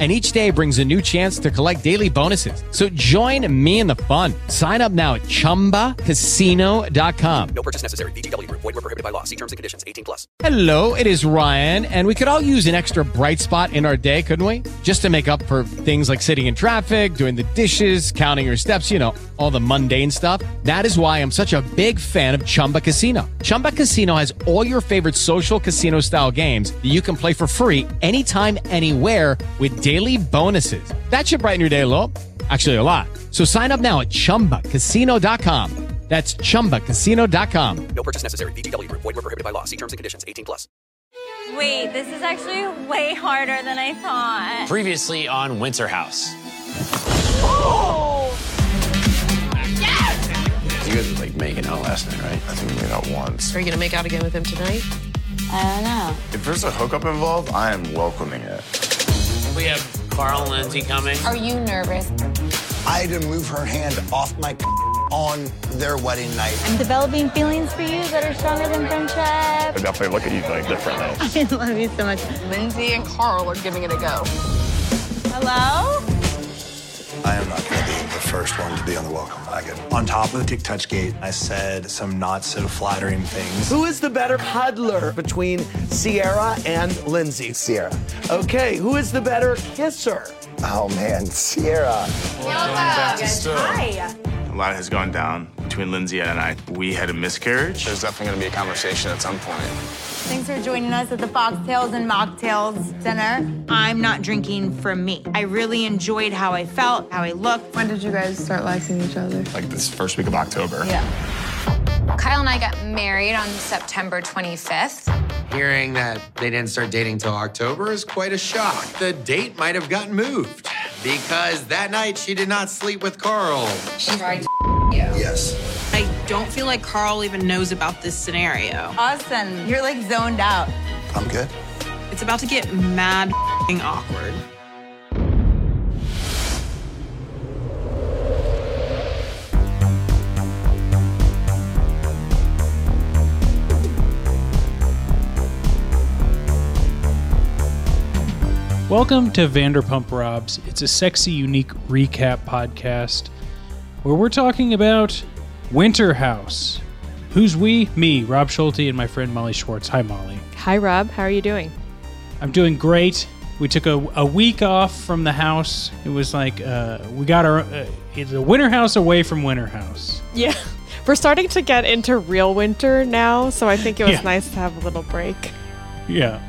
and each day brings a new chance to collect daily bonuses. So join me in the fun. Sign up now at ChumbaCasino.com. No purchase necessary. VGW. Void were prohibited by law. See terms and conditions. 18 plus. Hello, it is Ryan, and we could all use an extra bright spot in our day, couldn't we? Just to make up for things like sitting in traffic, doing the dishes, counting your steps, you know, all the mundane stuff. That is why I'm such a big fan of Chumba Casino. Chumba Casino has all your favorite social casino style games that you can play for free anytime, anywhere with daily bonuses. That should brighten your day a little. Actually, a lot. So sign up now at ChumbaCasino.com. That's ChumbaCasino.com. No purchase necessary. VGW. Void were prohibited by law. See terms and conditions. 18 plus. Wait, this is actually way harder than I thought. Previously on Winter House. Oh! Yeah! You guys were like making out last night, right? I think we made out once. Are you gonna make out again with him tonight? I don't know. If there's a hookup involved, I am welcoming it. We have Carl and Lindsay coming. Are you nervous? I had to move her hand off my on their wedding night. I'm developing feelings for you that are stronger than friendship. I definitely look at you like differently. I love you so much. Lindsay and Carl are giving it a go. Hello? I am not going to be the first one to be on the welcome wagon. On top of the TikTok Gate, I said some not so flattering things. Who is the better cuddler between Sierra and Lindsay? Sierra. Okay, who is the better kisser? Oh man, Sierra. Hi. A lot has gone down between Lindsay and I. We had a miscarriage. There's definitely gonna be a conversation at some point. Thanks for joining us at the Foxtails and Mocktails dinner. I'm not drinking for me. I really enjoyed how I felt, how I looked. When did you guys start liking each other? Like this first week of October. Yeah. Kyle and I got married on September 25th. Hearing that they didn't start dating till October is quite a shock. The date might have gotten moved because that night she did not sleep with Carl. She tried to Yes. I don't feel like Carl even knows about this scenario. Austin, you're like zoned out. I'm good. It's about to get mad awkward. Welcome to Vanderpump Robs. It's a sexy, unique recap podcast where we're talking about Winter House. Who's we? Me, Rob Schulte, and my friend Molly Schwartz. Hi, Molly. Hi, Rob. How are you doing? I'm doing great. We took a, a week off from the house. It was like uh, we got our uh, it's a Winter House away from Winter House. Yeah. We're starting to get into real winter now, so I think it was Yeah. nice to have a little break. Yeah.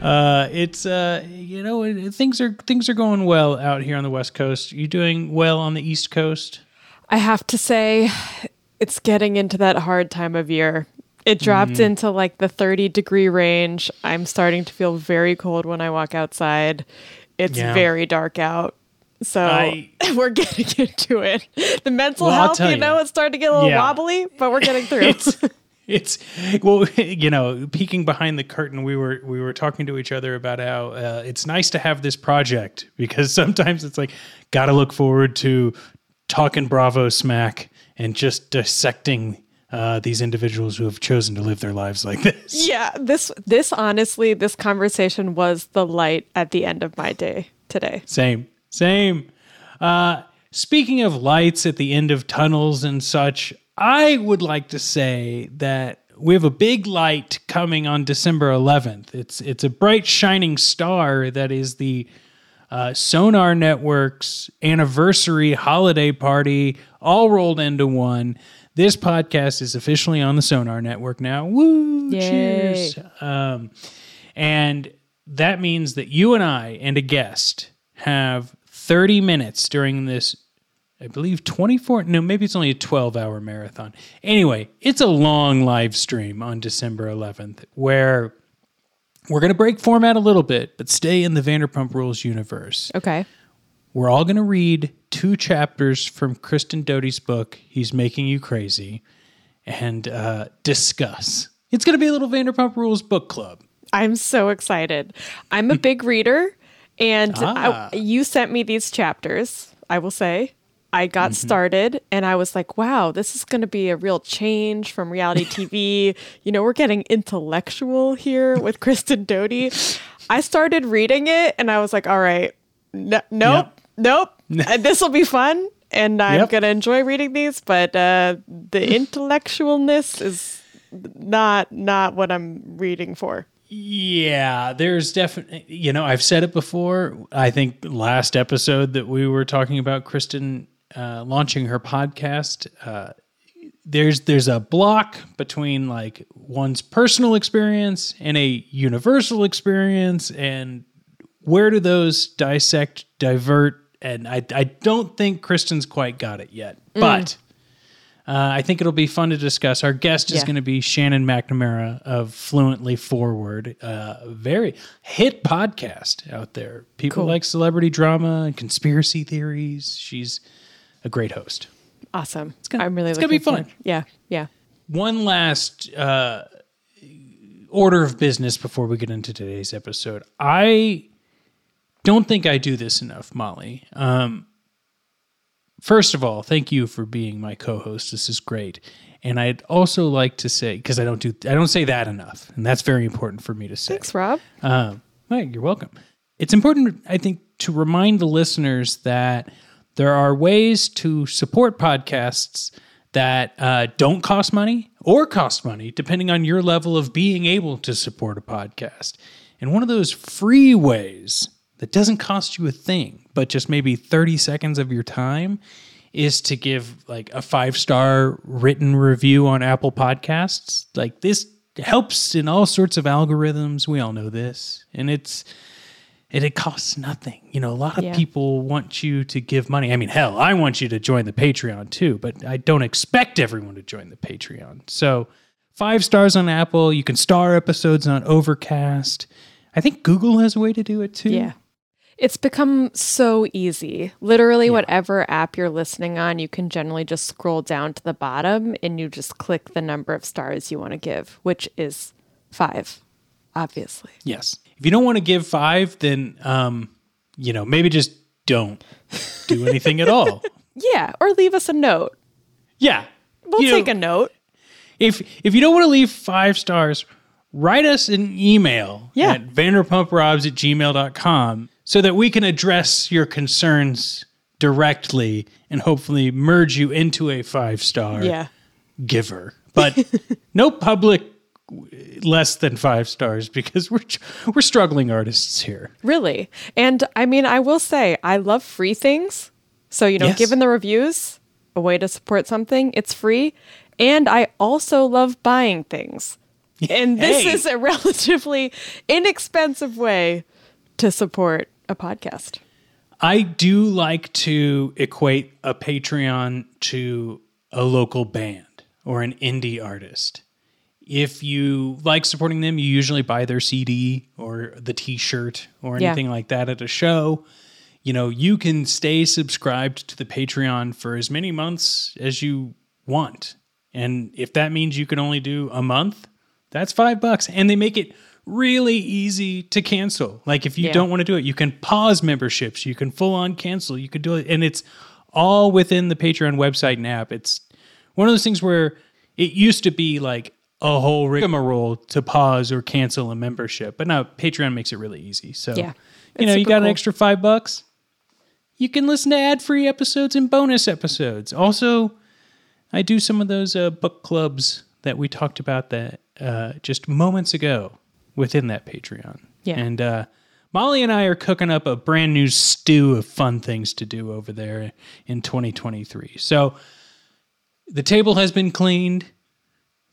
Uh, it's uh, you know things are things are going well out here on the West Coast. You doing well on the East Coast? I have to say, it's getting into that hard time of year. It dropped Mm-hmm. into like the 30 degree range. I'm starting to feel very cold when I walk outside. It's Yeah. very dark out. So I- we're getting into it. The mental Well, health, you you. know, it's starting to get a little Yeah. wobbly, but we're getting through. it's it's well you know peeking behind the curtain we were we were talking to each other about how uh, it's nice to have this project because sometimes it's like gotta look forward to talking bravo smack and just dissecting uh, these individuals who have chosen to live their lives like this yeah, this this honestly, this conversation was the light at the end of my day today. Same, same. Uh, speaking of lights at the end of tunnels and such, I would like to say that we have a big light coming on December 11th. It's it's a bright shining star that is the uh, Sonar Network's anniversary holiday party, all rolled into one. This podcast is officially on the Sonar Network now. Woo! Yay. Cheers. Um, and that means that you and I and a guest have 30 minutes during this, I believe 24, no, maybe it's only a 12 hour marathon. Anyway, it's a long live stream on December 11th where we're going to break format a little bit, but stay in the Vanderpump Rules universe. Okay. We're all going to read two chapters from Kristen Doute's book, He's Making You Crazy, and uh, discuss It's going to be a little Vanderpump Rules book club. I'm so excited. I'm a big reader, and Ah. I, you sent me these chapters, I will say. I got started and I was like, wow, this is going to be a real change from reality TV. you know, we're getting intellectual here with Kristen Doute. I started reading it and I was like, all right, no, nope, nope, this will be fun. And I'm Yep. going to enjoy reading these, but uh, the intellectualness is not not what I'm reading for. Yeah, there's definitely, you know, I've said it before. I think last episode that we were talking about Kristen uh, launching her podcast, uh, there's there's a block between like one's personal experience and a universal experience, and where do those dissect, divert? And I I don't think Kristen's quite got it yet, Mm. but. Uh, I think it'll be fun to discuss. Our guest is Yeah. going to be Shannon McNamara of Fluently Forward, uh, a very hit podcast out there. People Cool. like celebrity drama and conspiracy theories. She's a great host. Awesome. It's gonna, I'm really it's gonna be fun. forward- Yeah, yeah. One last uh, order of business before we get into today's episode. I don't think I do this enough, Molly. Um, first of all, thank you for being my co-host. This is great. And I'd also like to say because I don't do I don't say that enough, and that's very important for me to say. Thanks, Rob. Um, well, you're welcome. It's important, I think, to remind the listeners that there are ways to support podcasts that uh, don't cost money or cost money, depending on your level of being able to support a podcast. And one of those free ways that doesn't cost you a thing, but just maybe 30 seconds of your time, is to give like a five star written review on Apple Podcasts. Like this helps in all sorts of algorithms. We all know this. And it's and it costs nothing. You know, a lot of Yeah. people want you to give money. I mean, hell, I want you to join the Patreon too, but I don't expect everyone to join the Patreon. So, five stars on Apple. You can star episodes on Overcast. I think Google has a way to do it too. Yeah. It's become so easy. Literally, whatever app you're listening on, you can generally just scroll down to the bottom and you just click the number of stars you want to give, which is five, obviously. Yes. If you don't want to give five, then um, you know, maybe just don't do anything at all. Yeah. Or leave us a note. Yeah. We'll You know, take a note. if if you don't want to leave five stars, write us an email Yeah. at vanderpumprobs at gmail.com so that we can address your concerns directly and hopefully merge you into a five star Yeah. giver. But no public less than five stars because we're we're struggling artists here. Really. And I mean, I will say, I love free things. So, you know, Yes. given the reviews, a way to support something, it's free. And I also love buying things. And this Hey. is a relatively inexpensive way to support a podcast. I do like to equate a Patreon to a local band or an indie artist. If you like supporting them, you usually buy their CD or the t shirt or Yeah. anything like that at a show. You know, you can stay subscribed to the Patreon for as many months as you want. And if that means you can only do a month, that's five bucks. And they make it really easy to cancel. Like if you Yeah. don't want to do it, you can pause memberships, you can full on cancel, you could do it. And it's all within the Patreon website and app. It's one of those things where it used to be like a whole rigmarole to pause or cancel a membership. But now Patreon makes it really easy. So, Yeah. you know, you got an extra five bucks. You can listen to ad free episodes and bonus episodes. Also, I do some of those uh, book clubs that we talked about that uh, just moments ago within that Patreon. Yeah. And uh, Molly and I are cooking up a brand new stew of fun things to do over there in 2023. So the table has been cleaned.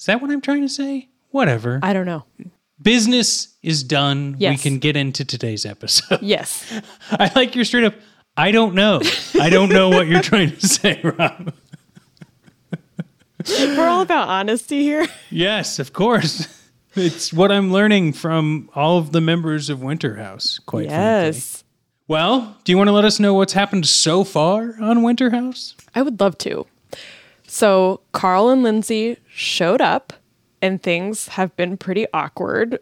Is that what I'm trying to say? Whatever. I don't know. Business is done. We can get into today's episode. Yes. I like your straight up. I don't know. I don't know what you're trying to say, Rob. We're all about honesty here. Yes, of course. It's what I'm learning from all of the members of Winter House, quite frankly. yes. Well, do you want to let us know what's happened so far on Winter House? I would love to. So Carl and Lindsay showed up and things have been pretty awkward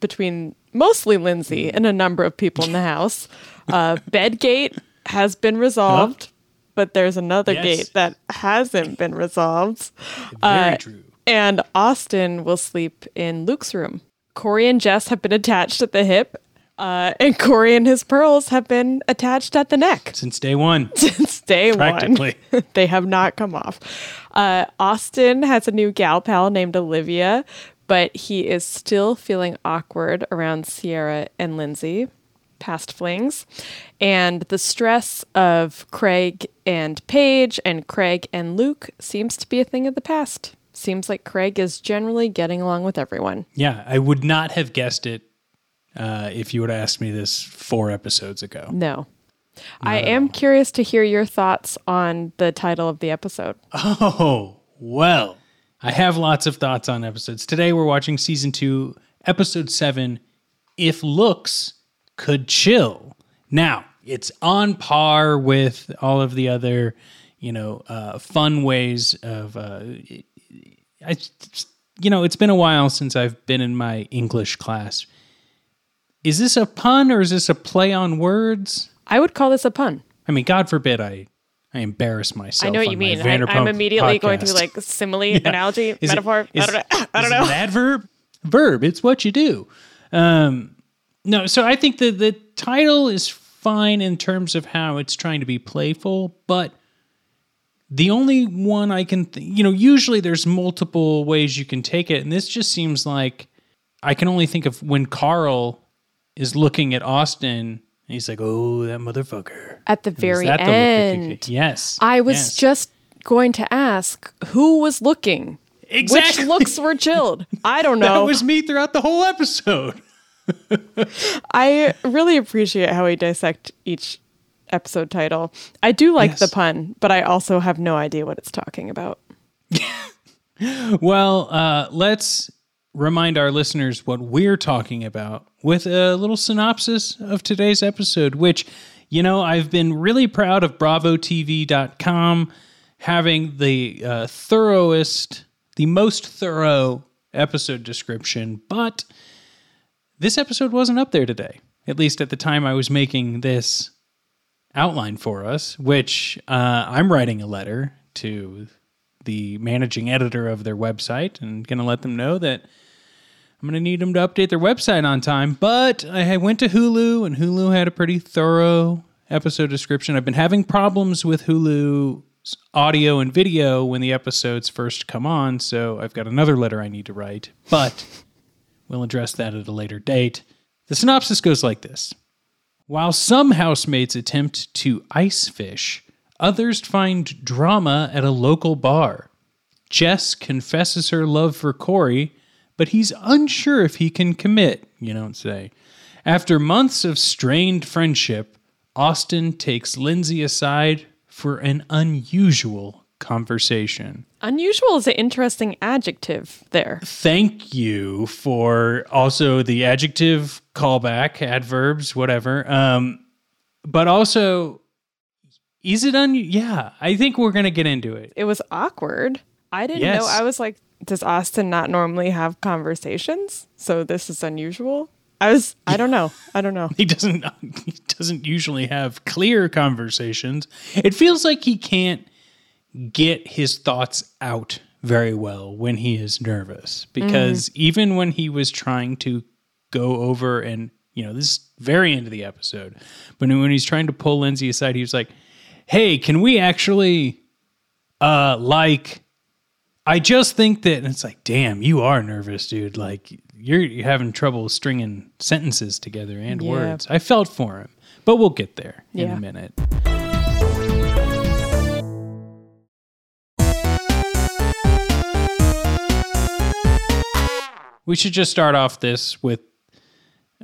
between mostly Lindsay and a number of people in the house. Uh, Bedgate has been resolved, but there's another Yes. gate that hasn't been resolved. Very Uh, true. And Austin will sleep in Luke's room. Corey and Jess have been attached at the hip, uh, and Corey and his pearls have been attached at the neck Since day one. since day Practically. one. they have not come off. Uh, Austin has a new gal pal named Olivia, but he is still feeling awkward around Sierra and Lindsay, past flings. And the stress of Craig and Paige and Craig and Luke seems to be a thing of the past. Seems like Craig is generally getting along with everyone. Yeah, I would not have guessed it uh, if you would have asked me this four episodes ago. No. I am curious to hear your thoughts on the title of the episode. Oh, well, I have lots of thoughts on episodes. Today we're watching season two, episode seven If Looks Could Chill. Now, it's on par with all of the other, you know, uh, fun ways of. Uh, I, you know, it's been a while since I've been in my English class. Is this a pun or is this a play on words? I would call this a pun. I mean, God forbid I, I embarrass myself. I know what you mean. I, I'm immediately going podcast. through like simile, analogy, Is metaphor. is- I don't know. I don't it know. an adverb? Verb. It's what you do. Um, no, so I think that the title is fine in terms of how it's trying to be playful, but the only one I can, th- you know, usually there's multiple ways you can take it, and this just seems like I can only think of when Carl is looking at Austin. And he's like, "Oh, that motherfucker." At the very that the end. Yes. I was yes. just going to ask who was looking. Exactly. Which looks were chilled? I don't know. That was me throughout the whole episode. I really appreciate how we dissect each episode title. I do like the pun, but I also have no idea what it's talking about. Well, uh, let's remind our listeners what we're talking about with a little synopsis of today's episode, which, you know, I've been really proud of BravoTV.com having the uh, thoroughest, the most thorough episode description, but this episode wasn't up there today, at least at the time I was making this outline for us, which uh, I'm writing a letter to the managing editor of their website and going to let them know that I'm going to need them to update their website on time. But I went to Hulu and Hulu had a pretty thorough episode description. I've been having problems with Hulu's audio and video when the episodes first come on, so I've got another letter I need to write. But we'll address that at a later date. The synopsis goes like this. While some housemates attempt to ice fish, others find drama at a local bar. Jess confesses her love for Corey, but he's unsure if he can commit, you don't say. After months of strained friendship, Austin takes Lindsay aside for an unusual conversation. Unusual is an interesting adjective there. Thank you for also the adjective callback, adverbs, whatever. Um, but also, is it un? Yeah, I think we're gonna get into it. It was awkward. I didn't Yes. know. I was like, does Austin not normally have conversations? So this is unusual. I was. I don't know. I don't know. He doesn't. He doesn't usually have clear conversations. It feels like he can't get his thoughts out very well when he is nervous because even when he was trying to go over and you know this is very end of the episode but when he's trying to pull lindsay aside he was like hey can we actually uh like i just think that and it's like damn you are nervous dude like you're, you're having trouble stringing sentences together and Yeah. words i felt for him but we'll get there in a minute we should just start off this with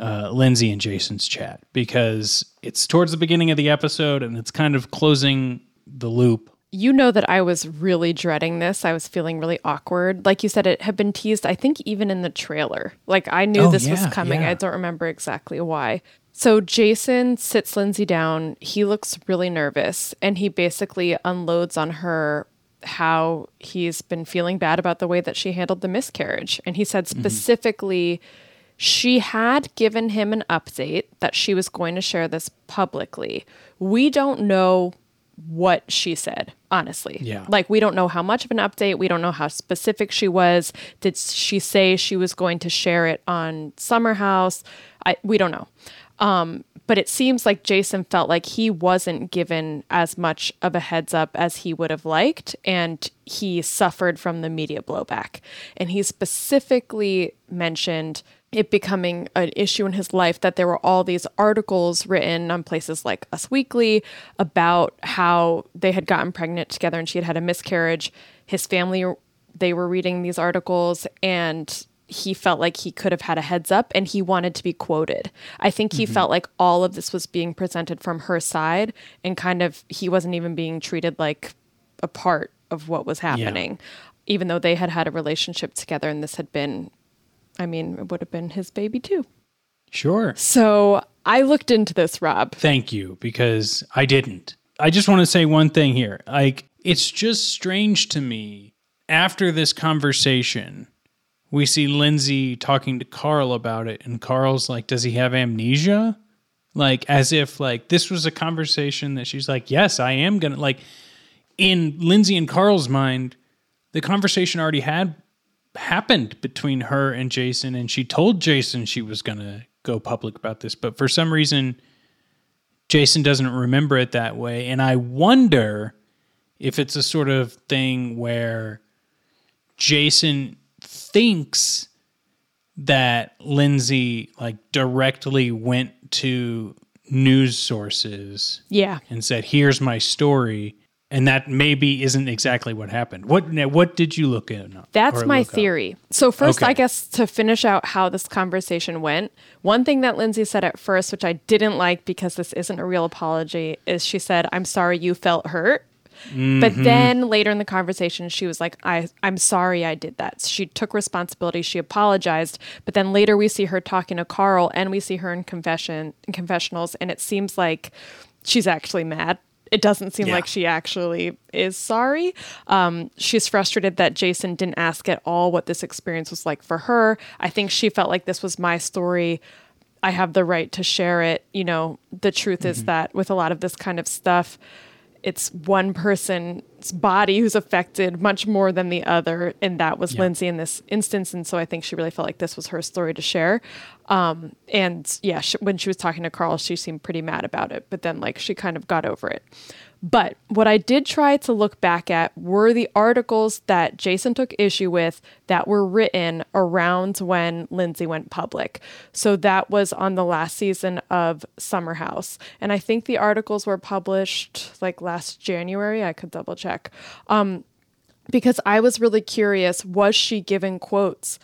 uh, Lindsay and Jason's chat because it's towards the beginning of the episode and it's kind of closing the loop. You know that I was really dreading this. I was feeling really awkward. Like you said, it had been teased, I think, even in the trailer. Like I knew Oh, this was coming. yeah. I don't remember exactly why. So Jason sits Lindsay down. He looks really nervous and he basically unloads on her how he's been feeling bad about the way that she handled the miscarriage. And he said mm-hmm. specifically, she had given him an update that she was going to share this publicly. We don't know what she said, honestly. Yeah. Like, we don't know how much of an update. We don't know how specific she was. Did she say she was going to share it on Summer House? I, we don't know. Um, but it seems like Jason felt like he wasn't given as much of a heads up as he would have liked, and he suffered from the media blowback. And he specifically mentioned it becoming an issue in his life that there were all these articles written on places like Us Weekly about how they had gotten pregnant together and she had had a miscarriage. His family, they were reading these articles and he felt like he could have had a heads up and he wanted to be quoted. I think he Mhm. felt like all of this was being presented from her side and kind of he wasn't even being treated like a part of what was happening, even though they had had a relationship together and this had been, I mean, it would have been his baby too. Sure. So I looked into this, Rob. Thank you, because I didn't. I just want to say one thing here. Like, it's just strange to me after this conversation, we see Lindsay talking to Carl about it, and Carl's like, Does he have amnesia? Like, as if, like, this was a conversation that she's like, Yes, I am gonna, like, in Lindsay and Carl's mind, the conversation already had happened between her and Jason, and she told Jason she was gonna go public about this, but for some reason, Jason doesn't remember it that way. And I wonder if it's a sort of thing where Jason thinks that Lindsay like directly went to news sources Yeah. and said, "Here's my story." And that maybe isn't exactly what happened. What now, what did you look at? That's my look up? theory. So first, Okay. I guess to finish out how this conversation went, one thing that Lindsay said at first, which I didn't like because this isn't a real apology, is she said, "I'm sorry you felt hurt." But Mhm. then later in the conversation, she was like, I, I'm sorry I did that. She took responsibility. She apologized. But then later we see her talking to Carl and we see her in confession in confessionals. And it seems like she's actually mad. It doesn't seem Yeah. like she actually is sorry. Um, she's frustrated that Jason didn't ask at all what this experience was like for her. I think she felt like this was my story. I have the right to share it. You know, the truth is Mhm. that with a lot of this kind of stuff, it's one person's body who's affected much more than the other and that was Yeah. lindsay in this instance and so i think she really felt like this was her story to share um, and yeah she, when she was talking to carl she seemed pretty mad about it but then like she kind of got over it but what I did try to look back at were the articles that Jason took issue with that were written around when Lindsay went public. So that was on the last season of Summer House. And I think the articles were published like last January. I could double check. Um, because I was really curious was she given quotes?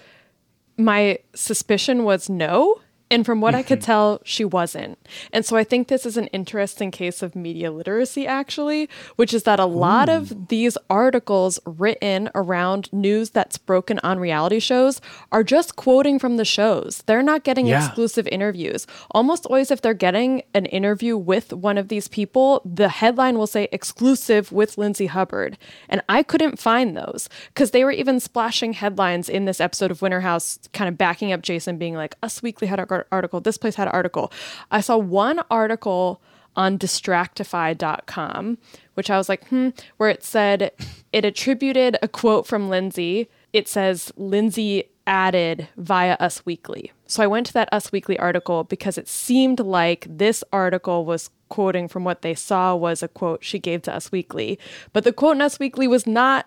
My suspicion was no. And from what I could mm-hmm. tell, she wasn't. And so I think this is an interesting case of media literacy, actually, which is that a lot of these articles written around news that's broken on reality shows are just quoting from the shows. They're not getting Yeah. exclusive interviews. Almost always, if they're getting an interview with one of these people, the headline will say exclusive with Lindsay Hubbard. And I couldn't find those because they were even splashing headlines in this episode of Winter House, kind of backing up Jason, being like, Us Weekly had article, this place had an article. I saw one article on distractify.com, which I was like, hmm, where it said it attributed a quote from Lindsay. It says, Lindsay added via Us Weekly. So I went to that Us Weekly article because it seemed like this article was quoting from what they saw was a quote she gave to Us Weekly. But the quote in Us Weekly was not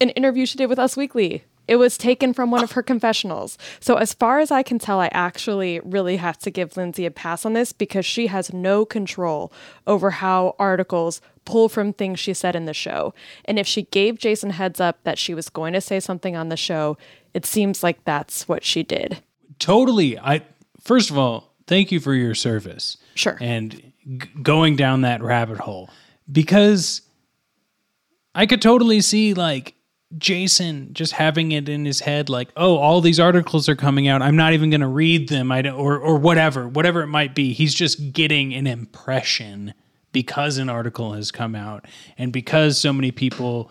an interview she did with Us Weekly. It was taken from one of her confessionals. So, as far as I can tell, I actually really have to give Lindsay a pass on this because she has no control over how articles pull from things she said in the show. And if she gave Jason heads up that she was going to say something on the show, it seems like that's what she did. Totally. I first of all, thank you for your service. Sure. And g- going down that rabbit hole because I could totally see like Jason just having it in his head like, "Oh, all these articles are coming out. I'm not even going to read them. I don't, or or whatever, whatever it might be. He's just getting an impression because an article has come out and because so many people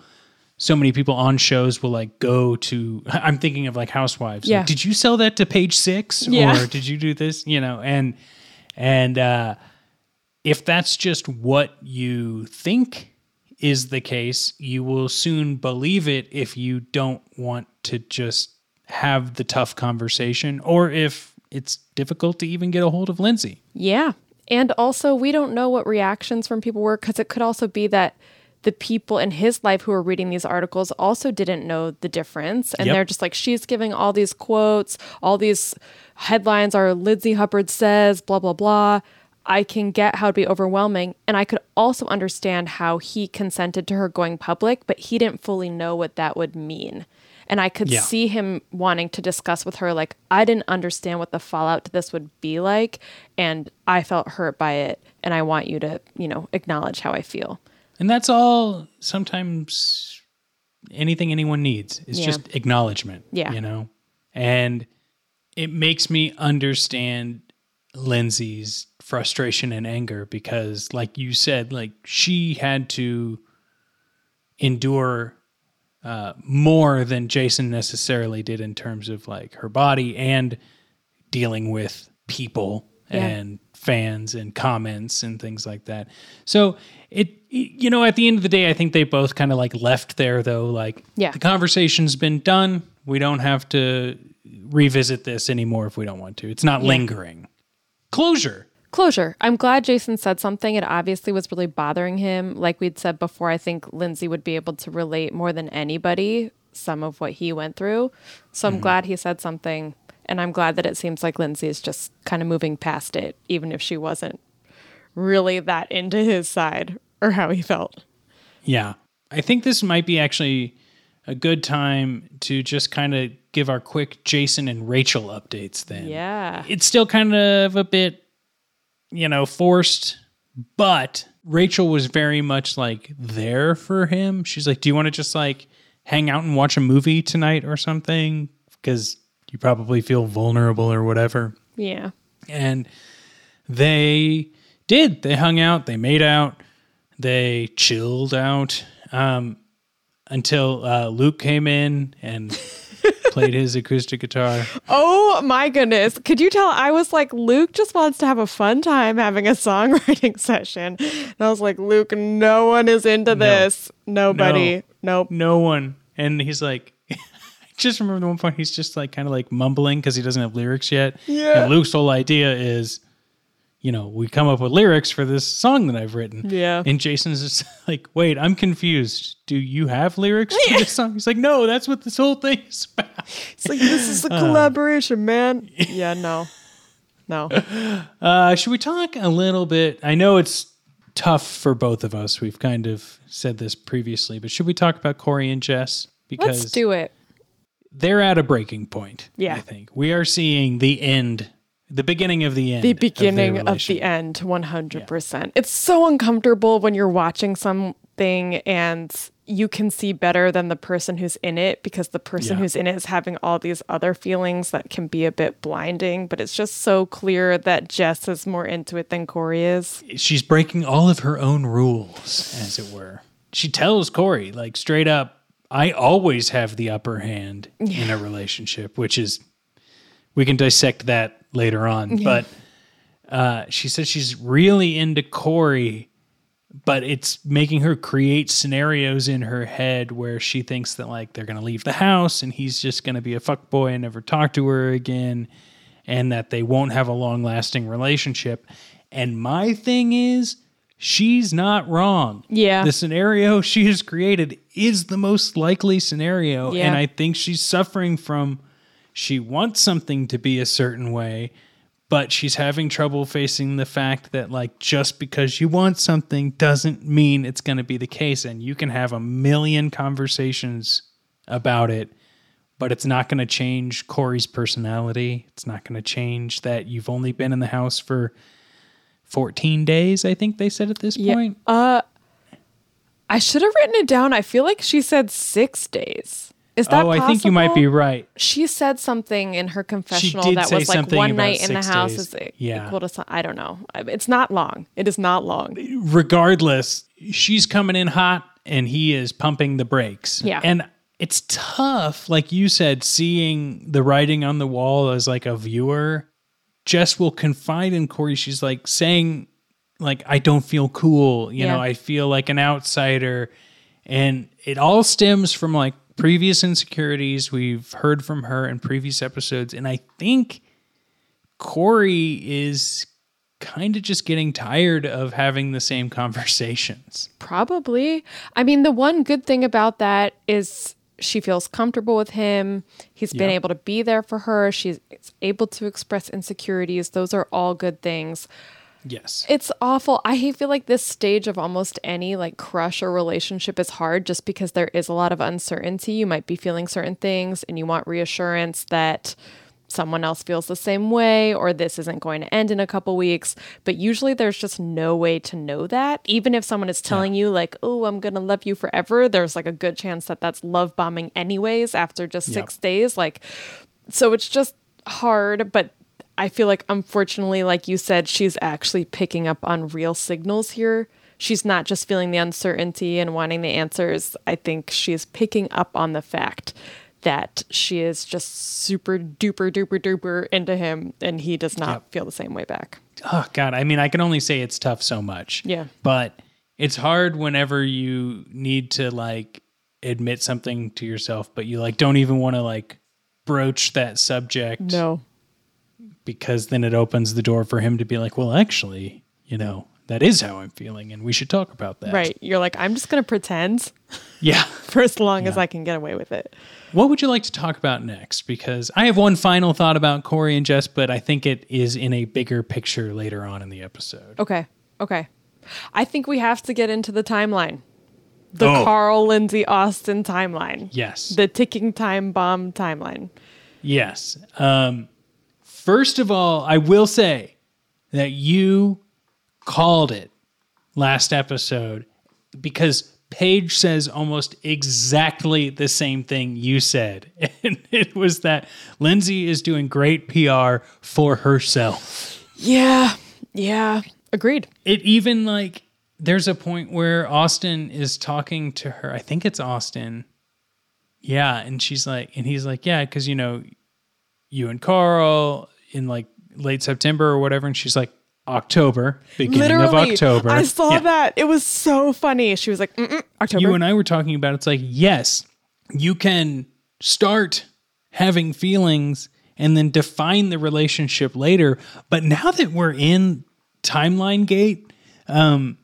so many people on shows will like go to I'm thinking of like housewives. Yeah. Like, did you sell that to page 6 Yeah. or did you do this, you know, and and uh if that's just what you think is the case, you will soon believe it if you don't want to just have the tough conversation or if it's difficult to even get a hold of Lindsay. Yeah. And also, we don't know what reactions from people were because it could also be that the people in his life who were reading these articles also didn't know the difference. And Yep. they're just like, she's giving all these quotes, all these headlines are Lindsay Hubbard says, blah, blah, blah. I can get how it'd be overwhelming. And I could also understand how he consented to her going public, but he didn't fully know what that would mean. And I could Yeah. see him wanting to discuss with her, like, I didn't understand what the fallout to this would be like. And I felt hurt by it. And I want you to, you know, acknowledge how I feel. And that's all sometimes anything anyone needs is Yeah. just acknowledgement. Yeah. You know? And it makes me understand Lindsay's frustration and anger because, like you said, like she had to endure uh, more than Jason necessarily did in terms of like her body and dealing with people Yeah. and fans and comments and things like that. So it, you know, at the end of the day, I think they both kind of like left there though. Like, Yeah. the conversation's been done. We don't have to revisit this anymore if we don't want to. It's not Yeah. lingering. Closure. Closure. I'm glad Jason said something. It obviously was really bothering him. Like we'd said before, I think Lindsay would be able to relate more than anybody some of what he went through. So I'm mm-hmm. glad he said something. And I'm glad that it seems like Lindsay is just kind of moving past it, even if she wasn't really that into his side or how he felt. Yeah. I think this might be actually a good time to just kind of give our quick Jason and Rachel updates then. Yeah. It's still kind of a bit, you know, forced, but Rachel was very much like there for him. She's like, Do you want to just like hang out and watch a movie tonight or something? Because you probably feel vulnerable or whatever. Yeah. And they did. They hung out, they made out, they chilled out um, until uh, Luke came in and played his acoustic guitar. Oh my goodness. Could you tell? I was like, Luke just wants to have a fun time having a songwriting session. And I was like, Luke, no one is into this. Nobody. No. Nope. No one. And he's like, I just remember the one point he's just like kind of like mumbling because he doesn't have lyrics yet. Yeah. And Luke's whole idea is, you know, we come up with lyrics for this song that I've written. Yeah. And Jason's just like, wait, I'm confused. Do you have lyrics for this song? He's like, no, that's what this whole thing is about. It's like, this is a collaboration, man. Yeah, no. No. Uh, should we talk a little bit? I know it's tough for both of us. We've kind of said this previously, but should we talk about Corey and Jess? Because Let's do it. they're at a breaking point. Yeah. I think we are seeing the end, the beginning of the end. The beginning of, relation. the end, 100%. It's so uncomfortable when you're watching something and you can see better than the person who's in it because the person Yeah. who's in it is having all these other feelings that can be a bit blinding. But it's just so clear that Jess is more into it than Corey is. She's breaking all of her own rules, as it were. She tells Corey, like straight up, I always have the upper hand in a relationship, which is, we can dissect that later on. Yeah. But uh, she says she's really into Corey, but it's making her create scenarios in her head where she thinks that like they're going to leave the house and he's just going to be a fuck boy and never talk to her again and that they won't have a long lasting relationship. And my thing is, she's not wrong. Yeah. The scenario she has created is the most likely scenario. Yeah. And I think she's suffering from she wants something to be a certain way, but she's having trouble facing the fact that, like, just because you want something doesn't mean it's going to be the case. And you can have a million conversations about it, but it's not going to change Corey's personality. It's not going to change that you've only been in the house for 14 days, I think they said at this point. Uh, I should have written it down. I feel like she said six days. Is that oh, I think you might be right. She said something in her confessional that was like one night in the house days. is Yeah. equal to some, I don't know. It's not long. It is not long. regardless, she's coming in hot and he is pumping the brakes. Yeah. And it's tough, like you said, seeing the writing on the wall as like a viewer. Jess will confide in Corey. She's like saying, like, I don't feel cool. You Yeah. know, I feel like an outsider. And it all stems from like previous insecurities we've heard from her in previous episodes. And I think Corey is kind of just getting tired of having the same conversations. Probably. I mean, the one good thing about that is she feels comfortable with him. He's been Yeah. able to be there for her. She's able to express insecurities. Those are all good things. Yes. It's awful. I feel like this stage of almost any like crush or relationship is hard just because there is a lot of uncertainty. You might be feeling certain things and you want reassurance that someone else feels the same way or this isn't going to end in a couple weeks. But usually there's just no way to know that. Even if someone is telling you, like, oh, I'm going to love you forever, there's like a good chance that that's love bombing, anyways, after just Yep. six days. Like, so it's just hard. But I feel like, unfortunately, like you said, she's actually picking up on real signals here. She's not just feeling the uncertainty and wanting the answers. I think she's picking up on the fact that she is just super duper duper duper into him and he does not feel the same way back. Oh God. I mean, I can only say it's tough so much. Yeah. But it's hard whenever you need to like admit something to yourself, but you like don't even want to like broach that subject. No. Because then it opens the door for him to be like, well, actually, you know, that is how I'm feeling, and we should talk about that. Right. You're like, I'm just going to pretend Yeah. for as long as I can get away with it. What would you like to talk about next? Because I have one final thought about Corey and Jess, but I think it is in a bigger picture later on in the episode. Okay. Okay. I think we have to get into the timeline. The Oh. Carl Lindsay Austin timeline. Yes. The ticking time bomb timeline. Yes. Um, first of all, I will say that you called it last episode because Paige says almost exactly the same thing you said. And it was that Lindsay is doing great PR for herself. Yeah. Yeah. Agreed. It even like there's a point where Austin is talking to her. I think it's Austin. Yeah, and she's like and he's like, "Yeah, cuz you know, you and Carl in like late September or whatever." And she's like, "October, beginning Literally. of October." I saw Yeah. that. It was so funny. She was like, October. You and I were talking about it's like, yes, you can start having feelings and then define the relationship later. But now that we're in timeline gate, um,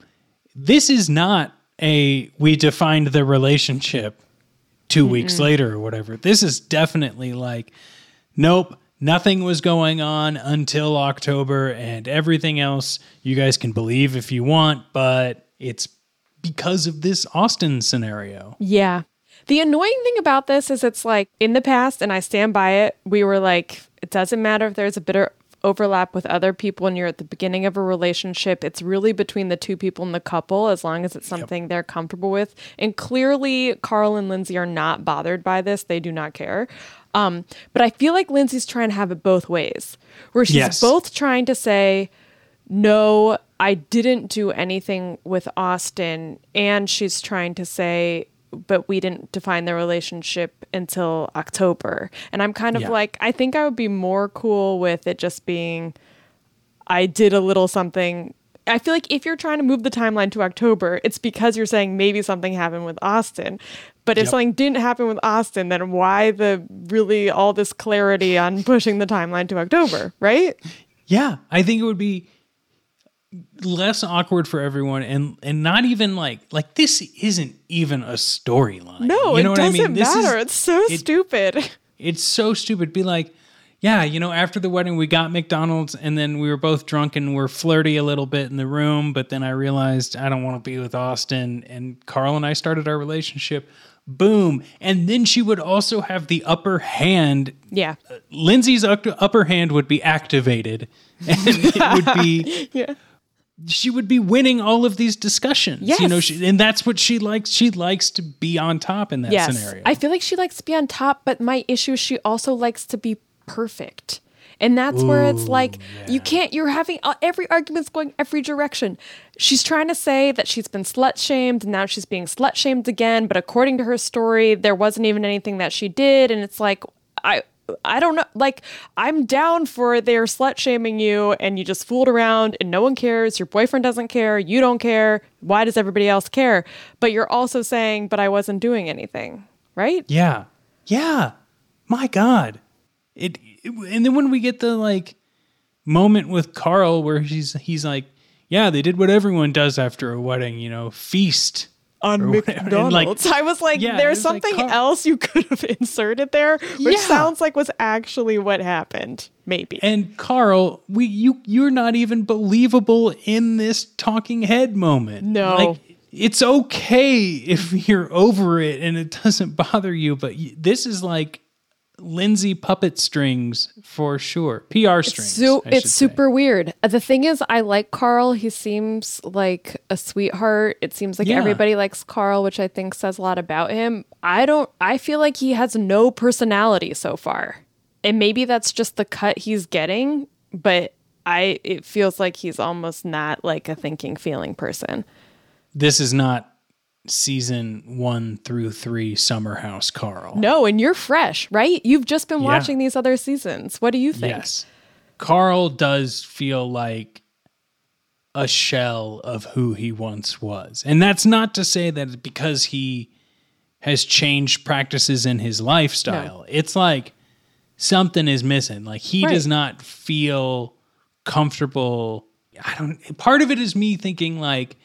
this is not a we defined the relationship 2 weeks Mm-mm. later or whatever. This is definitely like, nope, nothing was going on until October, and everything else you guys can believe if you want, but it's because of this Austin scenario. Yeah. The annoying thing about this is it's like in the past, and I stand by it, we were like, it doesn't matter if there's a bit of overlap with other people and you're at the beginning of a relationship. It's really between the two people in the couple as long as it's something they're comfortable with. And clearly, Carl and Lindsay are not bothered by this. They do not care. Um, but I feel like Lindsay's trying to have it both ways, where she's Yes. both trying to say, no, I didn't do anything with Austin. And she's trying to say, but we didn't define the relationship until October. And I'm kind of Yeah. like, I think I would be more cool with it just being, I did a little something. I feel like if you're trying to move the timeline to October, it's because you're saying maybe something happened with Austin. But if Yep. something didn't happen with Austin, then why the really all this clarity on pushing the timeline to October, right? Yeah, I think it would be less awkward for everyone and and not even like like this isn't even a storyline. No, you know it what doesn't mean? This is- matter. it's so it- stupid. It's so stupid. Be like, yeah, you know, after the wedding, we got McDonald's and then we were both drunk and we're flirty a little bit in the room. But then I realized I don't want to be with Austin. And Carl and I started our relationship. Boom. And then she would also have the upper hand. Yeah. Uh, Lindsay's upper hand would be activated. And it would be. yeah. She would be winning all of these discussions. You know, she, and that's what she likes. She likes to be on top in that yes. scenario. I feel like she likes to be on top, but my issue is she also likes to be perfect. And that's where it's like you can't you're having uh, every argument's going every direction. She's trying to say that she's been slut shamed and now she's being slut shamed again, but according to her story there wasn't even anything that she did and it's like I I don't know. Like, I'm down for they're slut shaming you and you just fooled around and no one cares. Your boyfriend doesn't care. You don't care. Why does everybody else care? But you're also saying, but I wasn't doing anything, right? Yeah. Yeah. My God. It, it and then when we get the like moment with Carl where he's he's like, Yeah, they did what everyone does after a wedding, you know, feast. On. And, like, McDonald's. I was like, Yeah, there's like, something Carl- else you could have inserted there, which Yeah. sounds like was actually what happened. Maybe. And Carl, we you you're not even believable in this talking head moment. No. Like it's okay if you're over it and it doesn't bother you, but this is like Lindsay puppet strings for sure. PR strings. It's say. super weird. Uh, The thing is, I like Carl. He seems like a sweetheart. It seems like Yeah. everybody likes Carl, which I think says a lot about him. I don't. I feel like he has no personality so far, and maybe that's just the cut he's getting. But I, it feels like he's almost not like a thinking, feeling person. This is not season one through three Summer House Carl. No, and you're fresh, right? You've just been Yeah. watching these other seasons. What do you think? Yes. Carl does feel like a shell of who he once was. And that's not to say that because he has changed practices in his lifestyle. It's like something is missing. Like he Right. does not feel comfortable. I don't part of it is me thinking like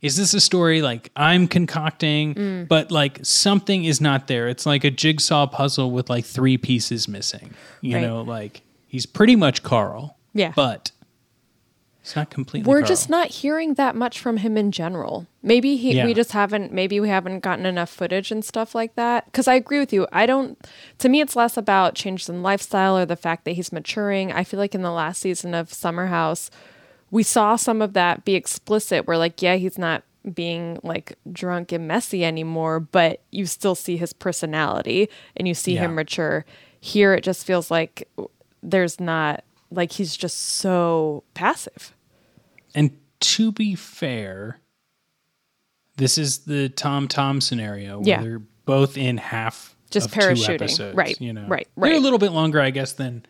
is this a story like I'm concocting Mm. but like something is not there. It's like a jigsaw puzzle with like three pieces missing. You Right. know, like he's pretty much Carl. Yeah. But it's not completely We're Carl. just not hearing that much from him in general. Maybe he Yeah. we just haven't maybe we haven't gotten enough footage and stuff like that. Cuz I agree with you. I don't to me it's less about changes in lifestyle or the fact that he's maturing. I feel like in the last season of Summer House we saw some of that be explicit where like yeah, he's not being like drunk and messy anymore, but you still see his personality and you see him mature. Here it just feels like there's not like he's just so passive. And to be fair, this is the Tom Tom scenario where Yeah. they're both in half Just parachuting. episodes, Right, You know, right, They're a little bit longer, I guess, than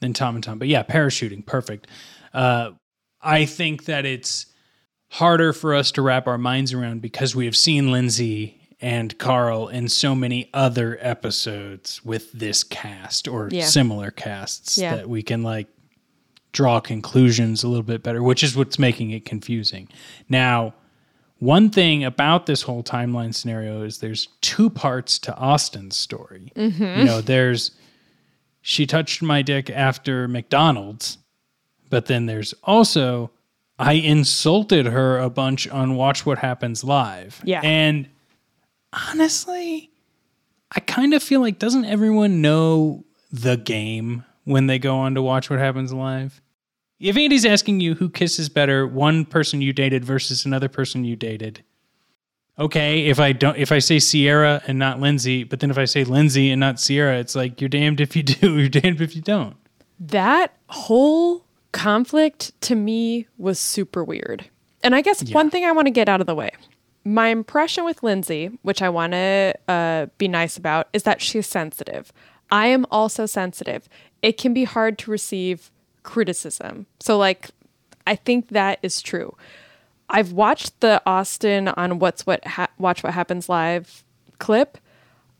than Tom and Tom. But yeah, parachuting, perfect. Uh, I think that it's harder for us to wrap our minds around because we have seen Lindsay and Carl in so many other episodes with this cast or Yeah. similar casts Yeah. that we can like draw conclusions a little bit better, which is what's making it confusing. Now, one thing about this whole timeline scenario is there's two parts to Austen's story. Mhm. You know, there's she touched my dick after McDonald's, but then there's also I insulted her a bunch on Watch What Happens Live. Yeah. And honestly, I kind of feel like doesn't everyone know the game when they go on to watch what happens live? If Andy's asking you who kisses better, one person you dated versus another person you dated. Okay, if I don't if I say Ciara and not Lindsay, but then if I say Lindsay and not Ciara, it's like you're damned if you do, you're damned if you don't. that whole conflict to me was super weird. And I guess one thing I want to get out of the way my impression with Lindsay, which I want to uh, be nice about, is that she's sensitive. I am also sensitive. It can be hard to receive criticism. So, like, I think that is true. I've watched the Austen on What's What ha- Watch What Happens Live clip.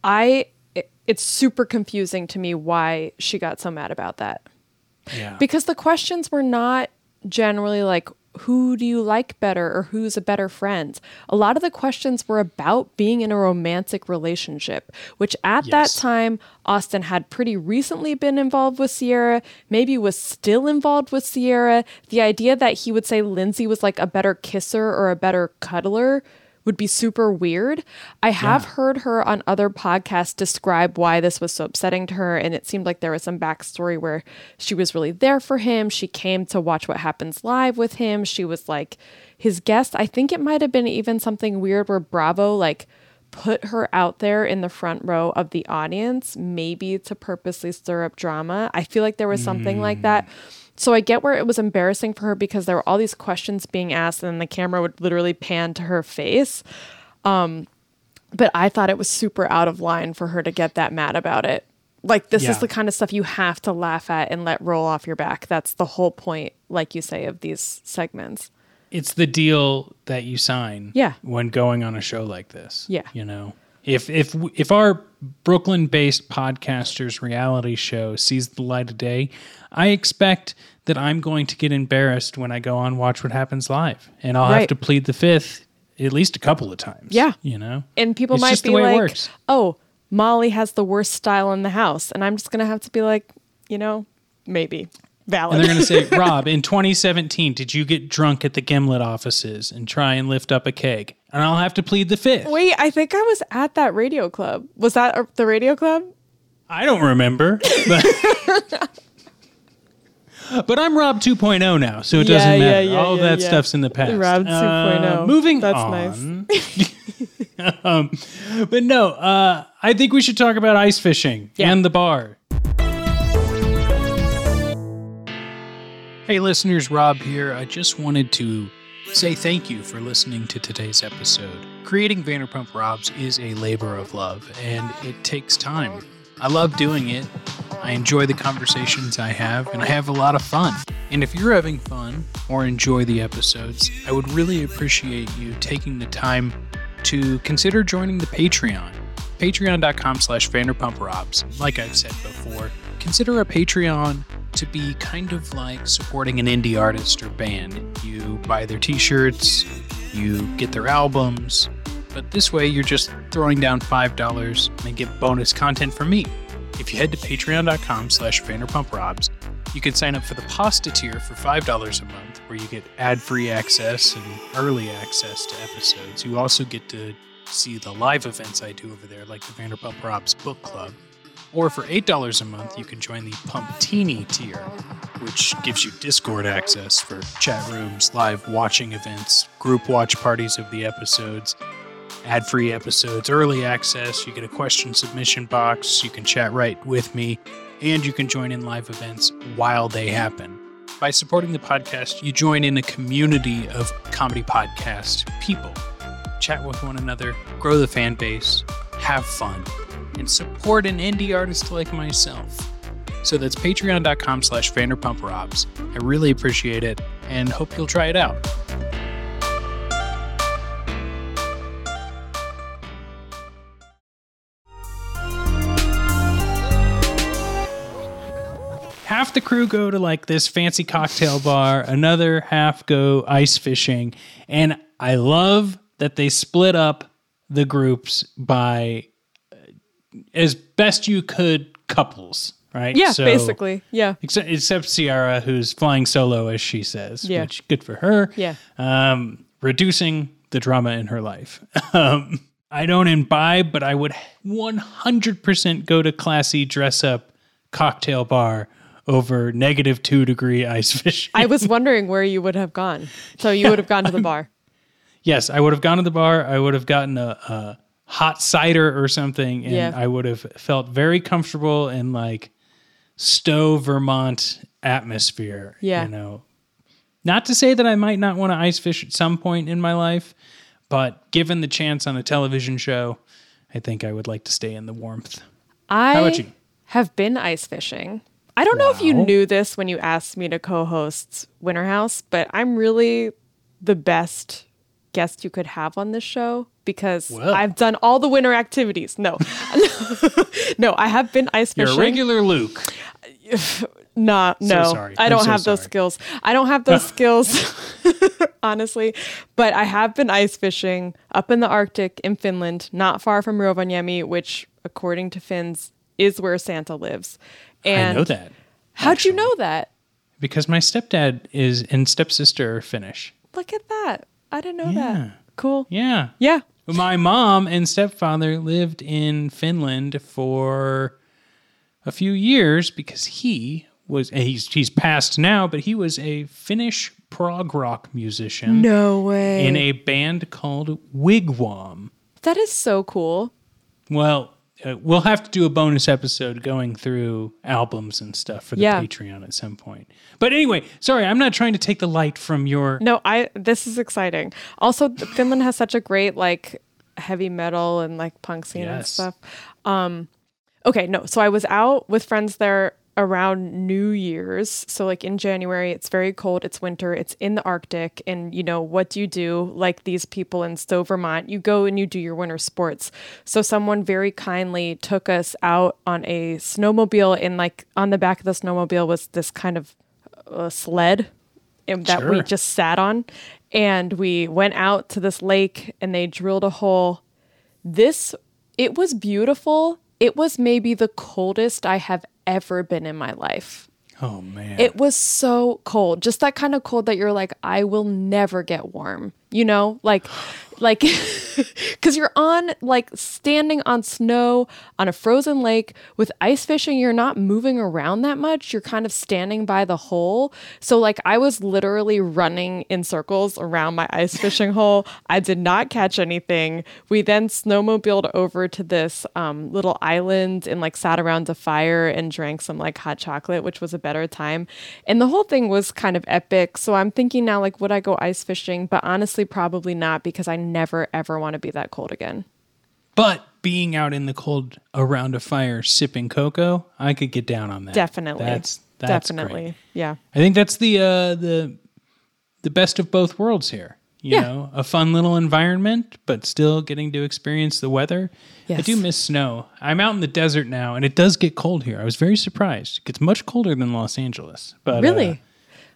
I it- it's super confusing to me why she got so mad about that. Yeah. Because the questions were not generally like, who do you like better or who's a better friend? A lot of the questions were about being in a romantic relationship, which at Yes. that time, Austen had pretty recently been involved with Ciara, maybe was still involved with Ciara. The idea that he would say Lindsay was like a better kisser or a better cuddler would be super weird. I have heard her on other podcasts describe why this was so upsetting to her, and it seemed like there was some backstory where she was really there for him. She came to watch what happens live with him. She was like his guest. I think it might have been even something weird where Bravo like put her out there in the front row of the audience, maybe to purposely stir up drama. I feel like there was something like that. Mm. So I get where it was embarrassing for her because there were all these questions being asked and then the camera would literally pan to her face. Um, but I thought it was super out of line for her to get that mad about it. Like this Yeah. is the kind of stuff you have to laugh at and let roll off your back. That's the whole point, like you say, of these segments. It's the deal that you sign Yeah. when going on a show like this. Yeah. You know, if if if our Brooklyn-based podcasters reality show sees the light of day, I expect that I'm going to get embarrassed when I go on Watch What Happens Live, and I'll have to plead the fifth at least a couple of times. Yeah. You know, And people It's might be the way it like, works. "Oh, Molly has the worst style in the house," and I'm just gonna have to be like, you know, maybe valid. And they're going to say, Rob, in 2017, did you get drunk at the Gimlet offices and try and lift up a keg? And I'll have to plead the fifth. Wait, I think I was at that radio club. Was that the radio club? I don't remember. But, but I'm Rob 2.0 now, so it Yeah, doesn't matter. yeah, All yeah, that yeah. stuff's in the past. Rob 2.0. Uh, moving That's on. um, but no, uh, I think we should talk about ice fishing and the bar. Hey, listeners, Rob here. I just wanted to say thank you for listening to today's episode. Creating Vanderpump Robs is a labor of love, and it takes time. I love doing it. I enjoy the conversations I have, and I have a lot of fun. And if you're having fun or enjoy the episodes, I would really appreciate you taking the time to consider joining the Patreon. Patreon.com slash Vanderpump Robs. Like I've said before, consider a Patreon to be kind of like supporting an indie artist or band. You buy their t-shirts, you get their albums, but this way you're just throwing down $5 and get bonus content from me. If you head to patreon.com slash vanderpumprobs, you can sign up for the pasta tier for $5 a month, where you get ad-free access and early access to episodes. You also get to see the live events I do over there, like the Vanderpump Robs Book Club. Or for $8 a month, you can join the Pumptini tier, which gives you Discord access for chat rooms, live watching events, group watch parties of the episodes, ad free episodes, early access. You get a question submission box. You can chat right with me, and you can join in live events while they happen. By supporting the podcast, you join in a community of comedy podcast people. Chat with one another, grow the fan base, have fun, and support an indie artist like myself. So that's patreon.com slash vanderpumprobs. I really appreciate it and hope you'll try it out. The crew go to like this fancy cocktail bar, another half go ice fishing, and I love that they split up the groups by uh, as best you could couples, right? Yeah, So- basically. Yeah. Except, except Ciara, who's flying solo, as she says, Yeah. which good for her. Yeah. Um, reducing the drama in her life. Um, I don't imbibe, but I would 100% go to classy dress up cocktail bar over negative two degree ice fishing. I was wondering where you would have gone. So you would have gone to the bar. yes, I would have gone to the bar. I would have gotten a, a hot cider or something, and Yeah. I would have felt very comfortable in like Stowe, Vermont atmosphere. Yeah. You know, not to say that I might not want to ice fish at some point in my life, but given the chance on a television show, I think I would like to stay in the warmth. I How about you? have been ice fishing. I don't know if you knew this when you asked me to co-host Winter House, but I'm really the best guest you could have on this show because Well. I've done all the winter activities. No, no, I have been ice You're fishing. a regular Luke. Nah, So no, sorry. I don't so have those skills. I don't have those skills, honestly. But I have been ice fishing up in the Arctic in Finland, not far from Rovaniemi, which, according to Finns, is where Santa lives. And I know that How'd you know that? because my stepdad is and stepsister are Finnish. Look at that. I didn't know Yeah. that. Cool. Yeah. Yeah. My mom and stepfather lived in Finland for a few years because he was he's he's passed now, but he was a Finnish prog rock musician No way. in a band called Wigwam. That is so cool. Well, uh, we'll have to do a bonus episode going through albums and stuff for the Yeah. Patreon at some point. But anyway, sorry, I'm not trying to take the light from your. No, I this is exciting. Also, Finland has such a great like heavy metal and like punk scene and stuff. Um okay, no. So I was out with friends there around New Year's. So like in January, it's very cold, it's winter, it's in the Arctic and you know, what do you do like these people in Stowe, Vermont? You go and you do your winter sports. So someone very kindly took us out on a snowmobile and like on the back of the snowmobile was this kind of uh, sled and that we just sat on. And we went out to this lake and they drilled a hole. This, it was beautiful. It was maybe the coldest I have ever been in my life. Oh man. It was so cold. Just that kind of cold that you're like, I will never get warm. You know, like, like, because you're on, like, standing on snow on a frozen lake with ice fishing. You're not moving around that much. You're kind of standing by the hole. So, like, I was literally running in circles around my ice fishing hole. I did not catch anything. We then snowmobiled over to this um, little island and, like, sat around a fire and drank some, like, hot chocolate, which was a better time. And the whole thing was kind of epic. So, I'm thinking now, like, would I go ice fishing? But honestly, probably not because I never, ever want to be that cold again. but being out in the cold around a fire sipping cocoa, I could get down on that. Definitely. That's that's Definitely. great. Yeah. I think that's the uh, the the best of both worlds here. You Yeah. know, a fun little environment, but still getting to experience the weather. I do miss snow. I'm out in the desert now, and it does get cold here. I was very surprised. It gets much colder than Los Angeles. But uh, really?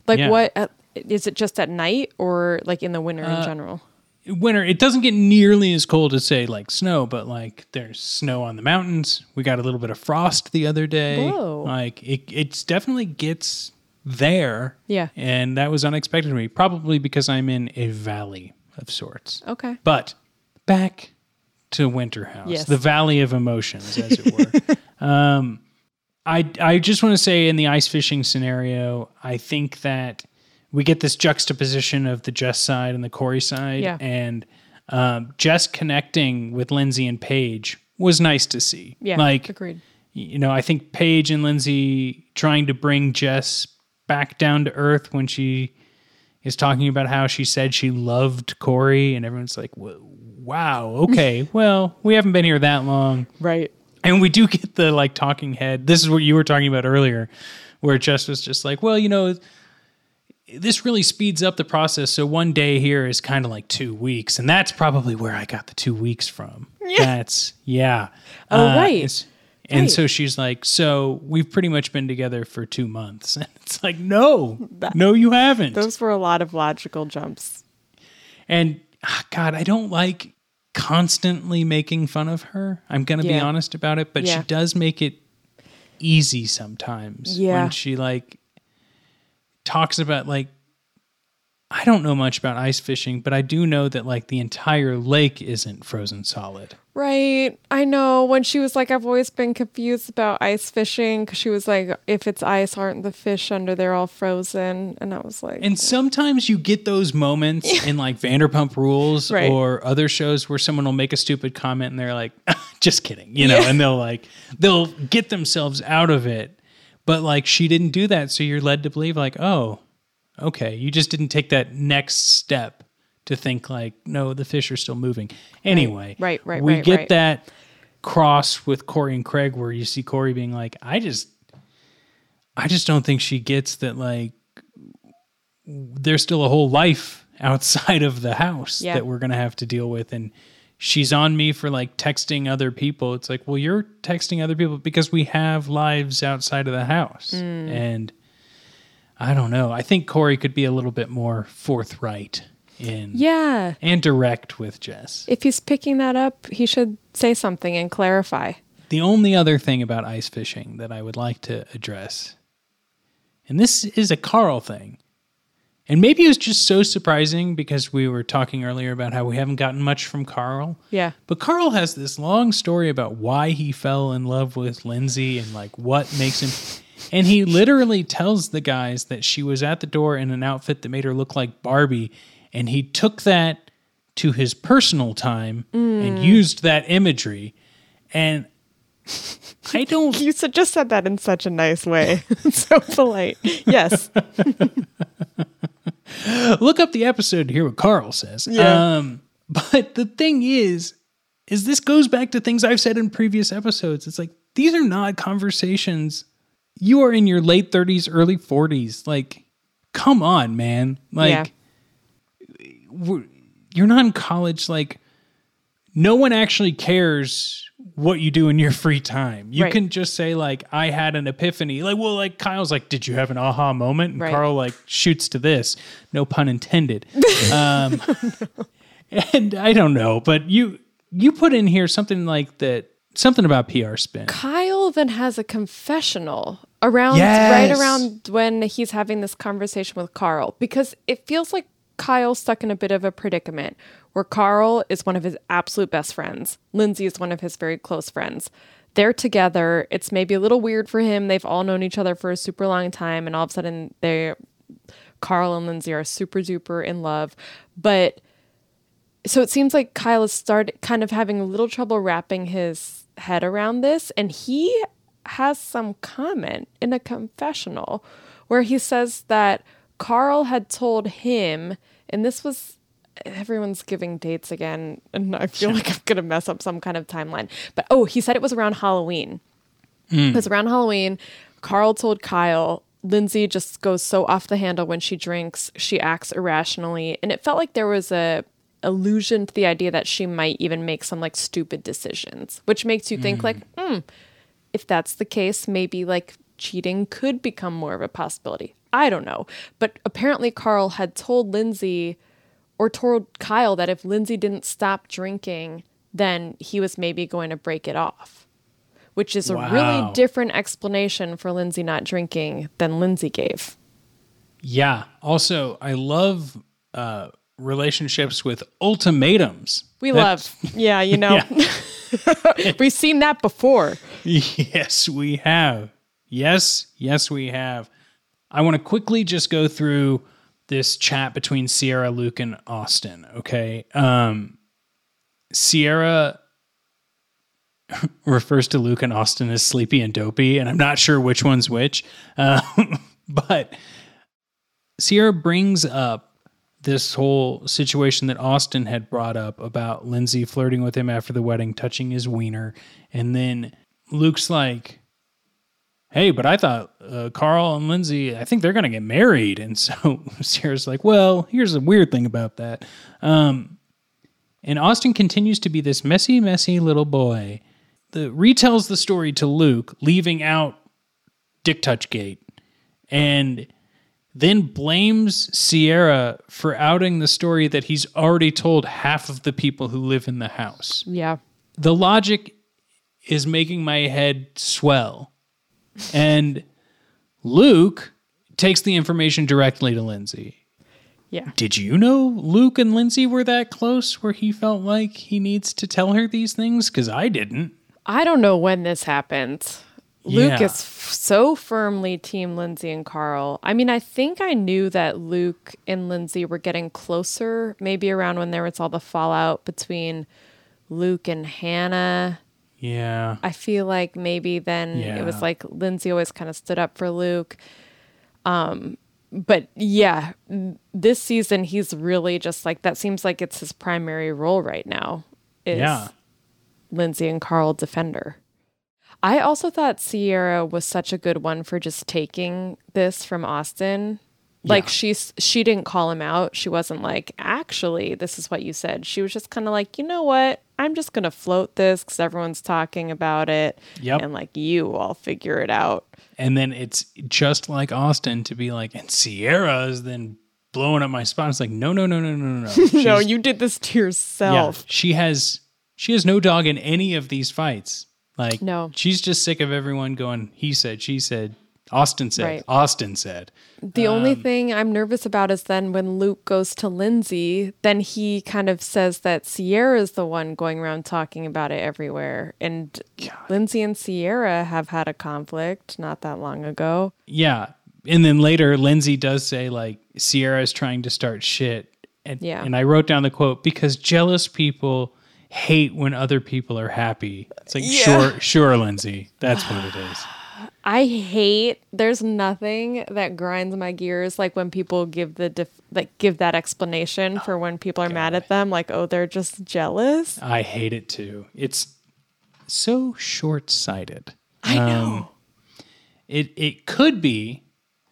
like, yeah. what? At, is it just at night or like in the winter in Uh, general? Winter it doesn't get nearly as cold as say like snow but like there's snow on the mountains we got a little bit of frost the other day Whoa. like it it's definitely gets there Yeah. and that was unexpected to me probably because i'm in a valley of sorts Okay. but back to winter house Yes. the valley of emotions as it were um i i just want to say in the ice fishing scenario i think that we get this juxtaposition of the Jess side and the Corey side, Yeah. and um, Jess connecting with Lindsay and Paige was nice to see. Yeah. like agreed. you know, I think Paige and Lindsay trying to bring Jess back down to earth when she is talking about how she said she loved Corey, and everyone's like, "Wow, okay, well, we haven't been here that long." Right. And we do get the like talking head. This is what you were talking about earlier, where Jess was just like, well, you know, this really speeds up the process. So one day here is kind of like two weeks. And that's probably where I got the two weeks from. Yeah. That's, yeah. Oh, right. And Right. so she's like, so we've pretty much been together for two months. And it's like, no, no, you haven't. Those were a lot of logical jumps. And ah, God, I don't like constantly making fun of her. I'm going to be honest about it, but Yeah. she does make it easy sometimes Yeah. when she like talks about like I don't know much about ice fishing, but I do know that like the entire lake isn't frozen solid. Right. I know. When she was like, I've always been confused about ice fishing because she was like, if it's ice, aren't the fish under there all frozen? And I was like, And sometimes you get those moments in like Vanderpump Rules Right. or other shows where someone will make a stupid comment and they're like, just kidding, you know, and they'll like, they'll get themselves out of it. But like, she didn't do that. So you're led to believe, like, oh, okay, you just didn't take that next step to think, like, no, the fish are still moving. Anyway, Right, right, right we right, get right. that cross with Corey and Craig where you see Corey being like, I just, I just don't think she gets that, like, there's still a whole life outside of the house Yeah. that we're going to have to deal with and she's on me for like texting other people it's like well you're texting other people because we have lives outside of the house Mm. and i don't know i think corey could be a little bit more forthright in yeah. and direct with jess If he's picking that up, he should say something and clarify. the only other thing about ice fishing that i would like to address and this is a carl thing and maybe it was just so surprising because we were talking earlier about how we haven't gotten much from Carl. Yeah. But Carl has this long story about why he fell in love with Lindsay and like what makes him. And he literally tells the guys that she was at the door in an outfit that made her look like Barbie. And he took that to his personal time and Mm. used that imagery. And I don't. You just said that in such a nice way. so polite. Yes. Look up the episode to hear what Carl says. Yeah. Um, but the thing is, is this goes back to things I've said in previous episodes. It's like these are not conversations. You are in your late 30s, early 40s. Like, come on, man. Like, we're- you're not in college. Like, no one actually cares what you do in your free time. You Right. can just say like, "I had an epiphany." Like, well, like Kyle's like, "Did you have an aha moment?" And Right. Carl like shoots to this. No pun intended. um, and I don't know, but you you put in here something like that, something about PR spin. Kyle then has a confessional around Yes. right around when he's having this conversation with Carl because it feels like Kyle's stuck in a bit of a predicament where Carl is one of his absolute best friends. Lindsay is one of his very close friends. They're together. It's maybe a little weird for him. They've all known each other for a super long time and all of a sudden they Carl and Lindsay are super duper in love. But so it seems like Kyle has started kind of having a little trouble wrapping his head around this, and he has some comment in a confessional where he says that Carl had told him, and this was everyone's giving dates again, and I feel like I'm gonna mess up some kind of timeline. But oh, he said it was around Halloween. It was around Halloween. Carl told Kyle, Lindsay just goes so off the handle when she drinks. She acts irrationally. And it felt like there was a allusion to the idea that she might even make some like stupid decisions, which makes you think like, hmm, if that's the case, maybe like cheating could become more of a possibility. I don't know. But apparently Carl had told Lindsay or told Kyle that if Lindsay didn't stop drinking, then he was maybe going to break it off which is a Wow. really different explanation for Lindsay not drinking than Lindsay gave. Yeah. Also, I love uh, relationships with ultimatums. We That's- love, yeah, you know, we've seen that before. Yes, we have. Yes, yes, we have. I want to quickly just go through this chat between Ciara, Luke, and Austen. Okay. Um, Ciara refers to Luke and Austen as sleepy and dopey, and I'm not sure which one's which. Um, but Ciara brings up this whole situation that Austen had brought up about Lindsay flirting with him after the wedding, touching his wiener. And then Luke's like, Hey, but I thought uh, Carl and Lindsay, I think they're going to get married. And so Ciara's like, Well, here's a weird thing about that. Um, and Austen continues to be this messy, messy little boy that retells the story to Luke, leaving out Dick Touchgate. And then blames Ciara for outing the story that he's already told half of the people who live in the house. Yeah. The logic is making my head swell. And Luke takes the information directly to Lindsay. Yeah. Did you know Luke and Lindsay were that close where he felt like he needs to tell her these things? Because I didn't. I don't know when this happened. Luke Yeah. is f- so firmly team Lindsay and Carl. I mean, I think I knew that Luke and Lindsay were getting closer, maybe around when there was all the fallout between Luke and Hannah. Yeah. I feel like maybe then it was like Lindsay always kind of stood up for Luke. Um, but yeah, this season he's really just like that. Seems like it's his primary role right now. Is Yeah. Lindsay and Carl defender. I also thought Ciara was such a good one for just taking this from Austen. Like Yeah. she's she didn't call him out. She wasn't like, actually, this is what you said. She was just kind of like, you know what? I'm just gonna float this because everyone's talking about it. Yep. And like you all figure it out. And then it's just like Austen to be like, and Ciara is then blowing up my spot. It's like, no, no, no, no, no, no, no. no, you did this to yeah, yourself. she has she has no dog in any of these fights. Like, No. she's just sick of everyone going. He said, she said, Austen said, Right. Austen said. The only Um, thing I'm nervous about is then when Luke goes to Lindsay, then he kind of says that Ciara is the one going around talking about it everywhere. And Lindsay and Ciara have had a conflict not that long ago. Yeah. And then later, Lindsay does say, like, Ciara is trying to start shit. And, Yeah. and I wrote down the quote because jealous people hate when other people are happy. It's like, Yeah. sure, sure, Lindsay. That's what it is. I hate. There's nothing that grinds my gears like when people give the def, like give that explanation for when people are oh, mad at them. Like, oh, they're just jealous. I hate it too. It's so short sighted. I know. Um, it it could be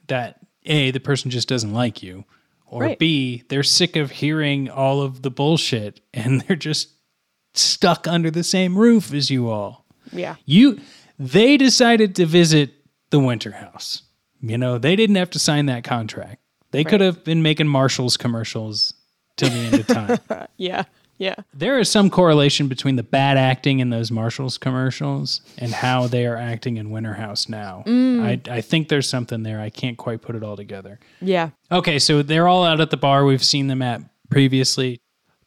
that A, the person just doesn't like you, or Right. B, they're sick of hearing all of the bullshit and they're just stuck under the same roof as you all. Yeah. You they decided to visit the winter house. You know, they didn't have to sign that contract. They could have been making Marshalls commercials till the end of time. Yeah. Yeah. There is some correlation between the bad acting in those Marshalls commercials and how they are acting in Winter House now. Mm. I, I think there's something there. I can't quite put it all together. Yeah. Okay, so they're all out at the bar we've seen them at previously.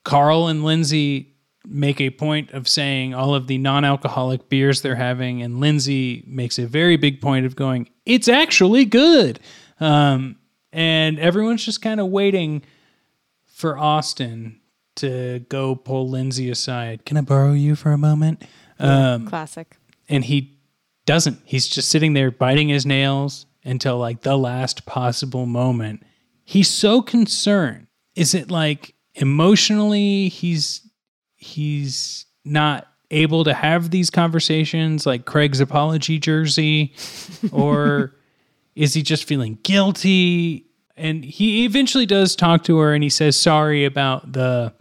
Carl and Lindsay make a point of saying all of the non alcoholic beers they're having, and Lindsay makes a very big point of going, It's actually good. Um, and everyone's just kind of waiting for Austen to go pull Lindsay aside. Can I borrow you for a moment? Um, Classic. and he doesn't. He's just sitting there biting his nails until like the last possible moment. He's so concerned. Is it like emotionally he's he's not able to have these conversations like Craig's apology jersey or is he just feeling guilty? And he eventually does talk to her and he says sorry about the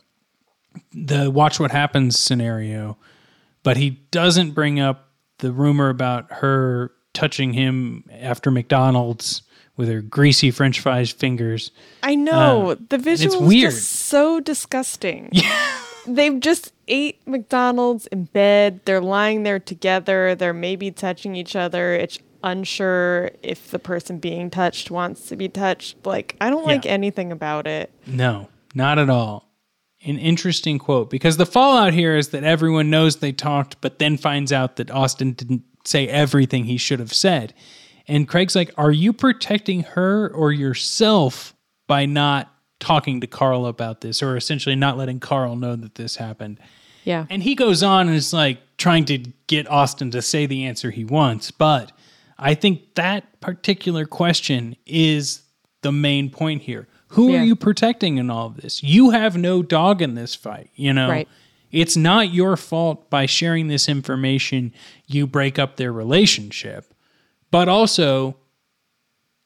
the watch what happens scenario, but he doesn't bring up the rumor about her touching him after McDonald's with her greasy French fries fingers. I know Uh, the visual is weird. so disgusting. Yeah. They've just ate McDonald's in bed. They're lying there together. They're maybe touching each other. It's unsure if the person being touched wants to be touched. Like I don't Yeah. like anything about it. No, not at all. An interesting quote because the fallout here is that everyone knows they talked, but then finds out that Austen didn't say everything he should have said. And Craig's like, Are you protecting her or yourself by not talking to Carl about this, or essentially not letting Carl know that this happened? Yeah. And he goes on and is like trying to get Austen to say the answer he wants. But I think that particular question is the main point here. Who Yeah. are you protecting in all of this? You have no dog in this fight, you know? Right. It's not your fault by sharing this information, you break up their relationship. But also,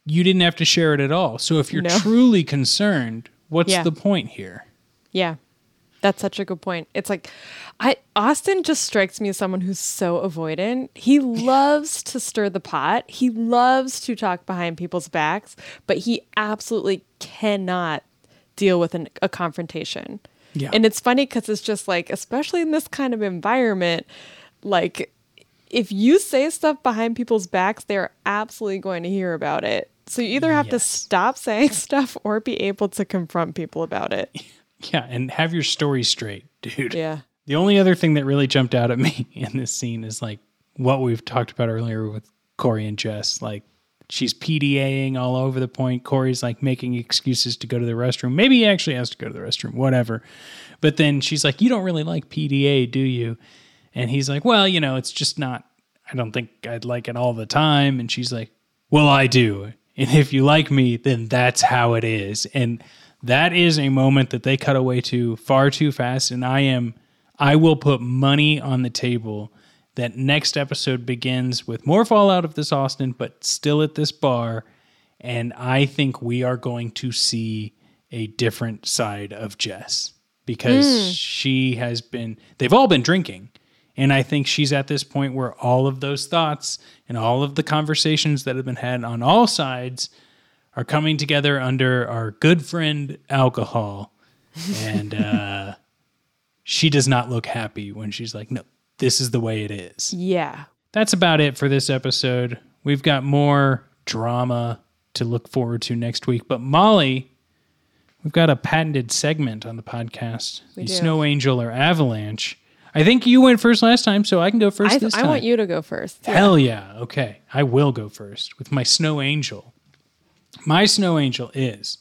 you didn't have to share it at all. So if you're No. truly concerned, what's Yeah. the point here? Yeah. That's such a good point. It's like I Austen just strikes me as someone who's so avoidant. He loves to stir the pot. He loves to talk behind people's backs, but he absolutely cannot deal with an, a confrontation. Yeah. And it's funny cuz it's just like especially in this kind of environment like if you say stuff behind people's backs, they're absolutely going to hear about it. So you either have to stop saying stuff or be able to confront people about it. Yeah, and have your story straight, dude. Yeah. The only other thing that really jumped out at me in this scene is like what we've talked about earlier with Corey and Jess. Like she's PDAing all over the point. Corey's like making excuses to go to the restroom. Maybe he actually has to go to the restroom, whatever. But then she's like, You don't really like PDA, do you? And he's like, Well, you know, it's just not, I don't think I'd like it all the time. And she's like, Well, I do. And if you like me, then that's how it is. And that is a moment that they cut away to far too fast. And I am, I will put money on the table that next episode begins with more fallout of this Austen, but still at this bar. And I think we are going to see a different side of Jess because Mm. she has been, they've all been drinking. And I think she's at this point where all of those thoughts and all of the conversations that have been had on all sides are coming together under our good friend alcohol. And uh, she does not look happy when she's like, no, this is the way it is. Yeah. That's about it for this episode. We've got more drama to look forward to next week. But Molly, we've got a patented segment on the podcast We the do. Snow Angel or Avalanche. I think you went first last time, so I can go first I, this I time. want you to go first. Hell yeah. Okay. I will go first with my snow angel. My snow angel is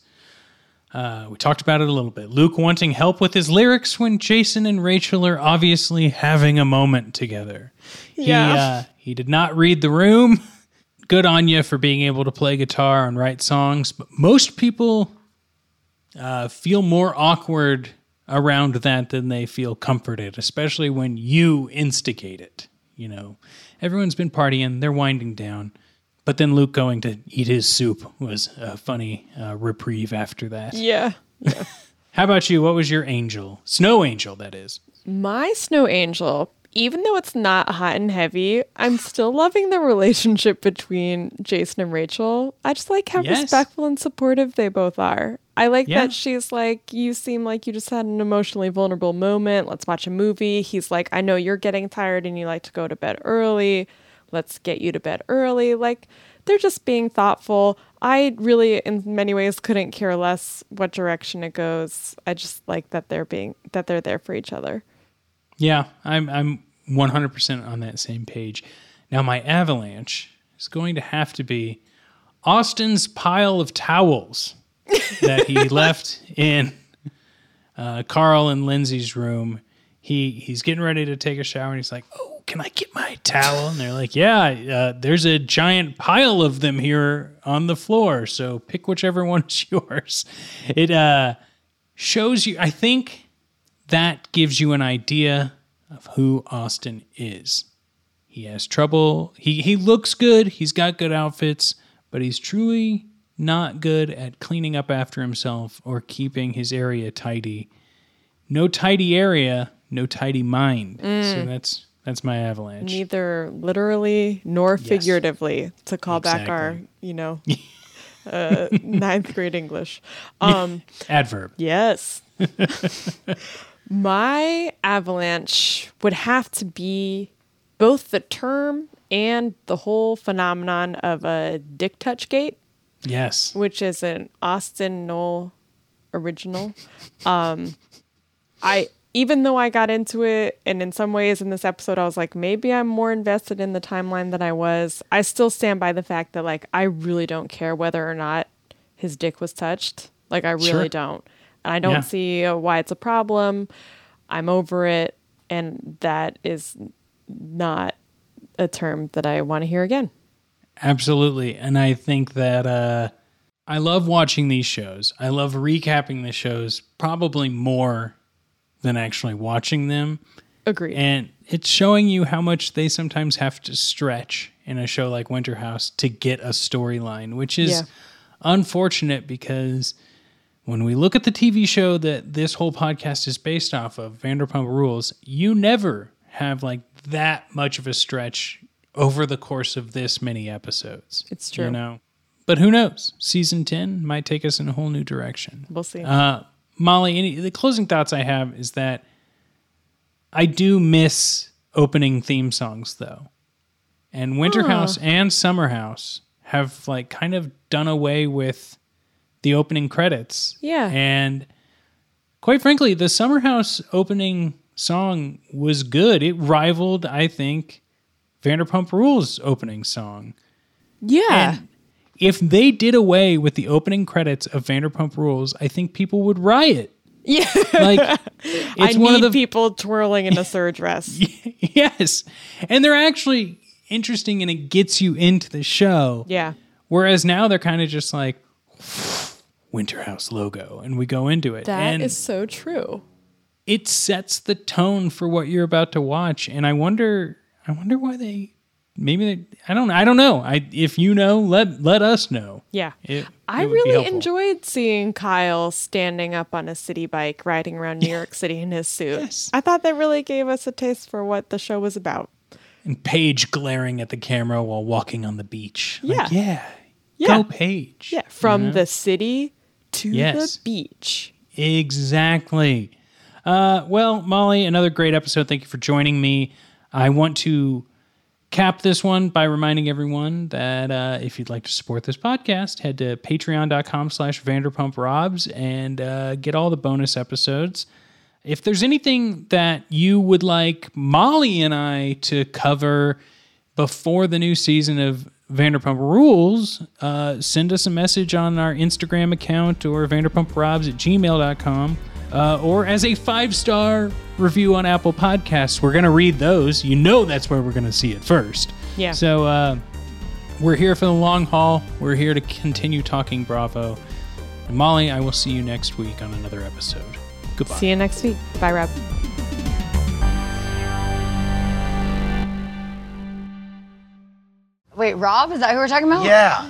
Uh, we talked about it a little bit. Luke wanting help with his lyrics when Jason and Rachel are obviously having a moment together. He, Yeah. uh, he did not read the room. Good on you for being able to play guitar and write songs, but most people uh, feel more awkward around that then they feel comforted, especially when you instigate it. You know, everyone's been partying, they're winding down. But then Luke going to eat his soup was a funny uh, reprieve after that. Yeah. How about you? What was your angel? Snow angel, that is. My snow angel, even though it's not hot and heavy, I'm still loving the relationship between Jason and Rachel. I just like how Yes. respectful and supportive they both are. I like Yeah. that she's like, You seem like you just had an emotionally vulnerable moment. Let's watch a movie. He's like, I know you're getting tired and you like to go to bed early. Let's get you to bed early. Like, they're just being thoughtful. I really, in many ways, couldn't care less what direction it goes. I just like that they're being that they're there for each other. Yeah, I'm I'm 100% on that same page. Now my avalanche is going to have to be Austen's pile of towels that he left in uh, Carl and Lindsay's room. He he's getting ready to take a shower and he's like, "Oh, can I get my towel?" And they're like, "Yeah, uh, there's a giant pile of them here on the floor, so pick whichever one's yours." It uh, shows you. I think that gives you an idea of who Austen is. He has trouble. He he looks good. He's got good outfits, but he's truly not good at cleaning up after himself or keeping his area tidy. No tidy area, no tidy mind. So Mm. that's that's my avalanche. neither literally nor figuratively to call back our you know uh, ninth grade english um Adverb. yes my avalanche would have to be both the term and the whole phenomenon of a dick touch gate Yes. which is an Austen Kroll original. Um, I even though I got into it, and in some ways in this episode, I was like, maybe I'm more invested in the timeline than I was. I still stand by the fact that like I really don't care whether or not his dick was touched. Like I really Sure. don't, I don't Yeah. see uh, why it's a problem. I'm over it, and that is not a term that I want to hear again. Absolutely. And I think that uh, I love watching these shows. I love recapping the shows probably more than actually watching them. Agreed. And it's showing you how much they sometimes have to stretch in a show like Winter House to get a storyline, which is Yeah. unfortunate because when we look at the TV show that this whole podcast is based off of, Vanderpump Rules, you never have like that much of a stretch over the course of this many episodes. It's true. You know? But who knows? Season 10 might take us in a whole new direction. We'll see. Uh, Molly, any, the closing thoughts I have is that I do miss opening theme songs though. And Winter Huh. House and Summer House have like kind of done away with the opening credits. Yeah. And quite frankly, the Summer House opening song was good. It rivaled, I think, Vanderpump Rules opening song. yeah. And if they did away with the opening credits of Vanderpump Rules, I think people would riot. Yeah. Like I it's one need of the people twirling in a third dress. yes, and they're actually interesting, and it gets you into the show. Yeah. Whereas now they're kind of just like Winter House logo, and we go into it, That is and so true. it sets the tone for what you're about to watch. And I wonder, I wonder why they. Maybe they. I don't. I don't know. I if you know, let let us know. Yeah. It- I it would really enjoyed seeing Kyle standing up on a city bike riding around New York City in his suit. Yes. I thought that really gave us a taste for what the show was about. and Paige glaring at the camera while walking on the beach. Like, Yeah. yeah. Yeah. Go Paige. Yeah, from know? the city to Yes. the beach. Exactly. Uh, well, Molly, another great episode. Thank you for joining me. I want to cap this one by reminding everyone that uh, if you'd like to support this podcast, head to patreon.com slash vanderpumprobs and uh, get all the bonus episodes. If there's anything that you would like Molly and I to cover before the new season of Vanderpump Rules, uh, send us a message on our Instagram account or vanderpumprobs at gmail.com. Uh, or as a five star review on Apple Podcasts. We're going to read those. You know that's where we're going to see it first. Yeah. So uh, we're here for the long haul. We're here to continue talking Bravo. And Molly, I will see you next week on another episode. Goodbye. See you next week. Bye, Rob. Wait, Rob? Is that who we're talking about? Yeah.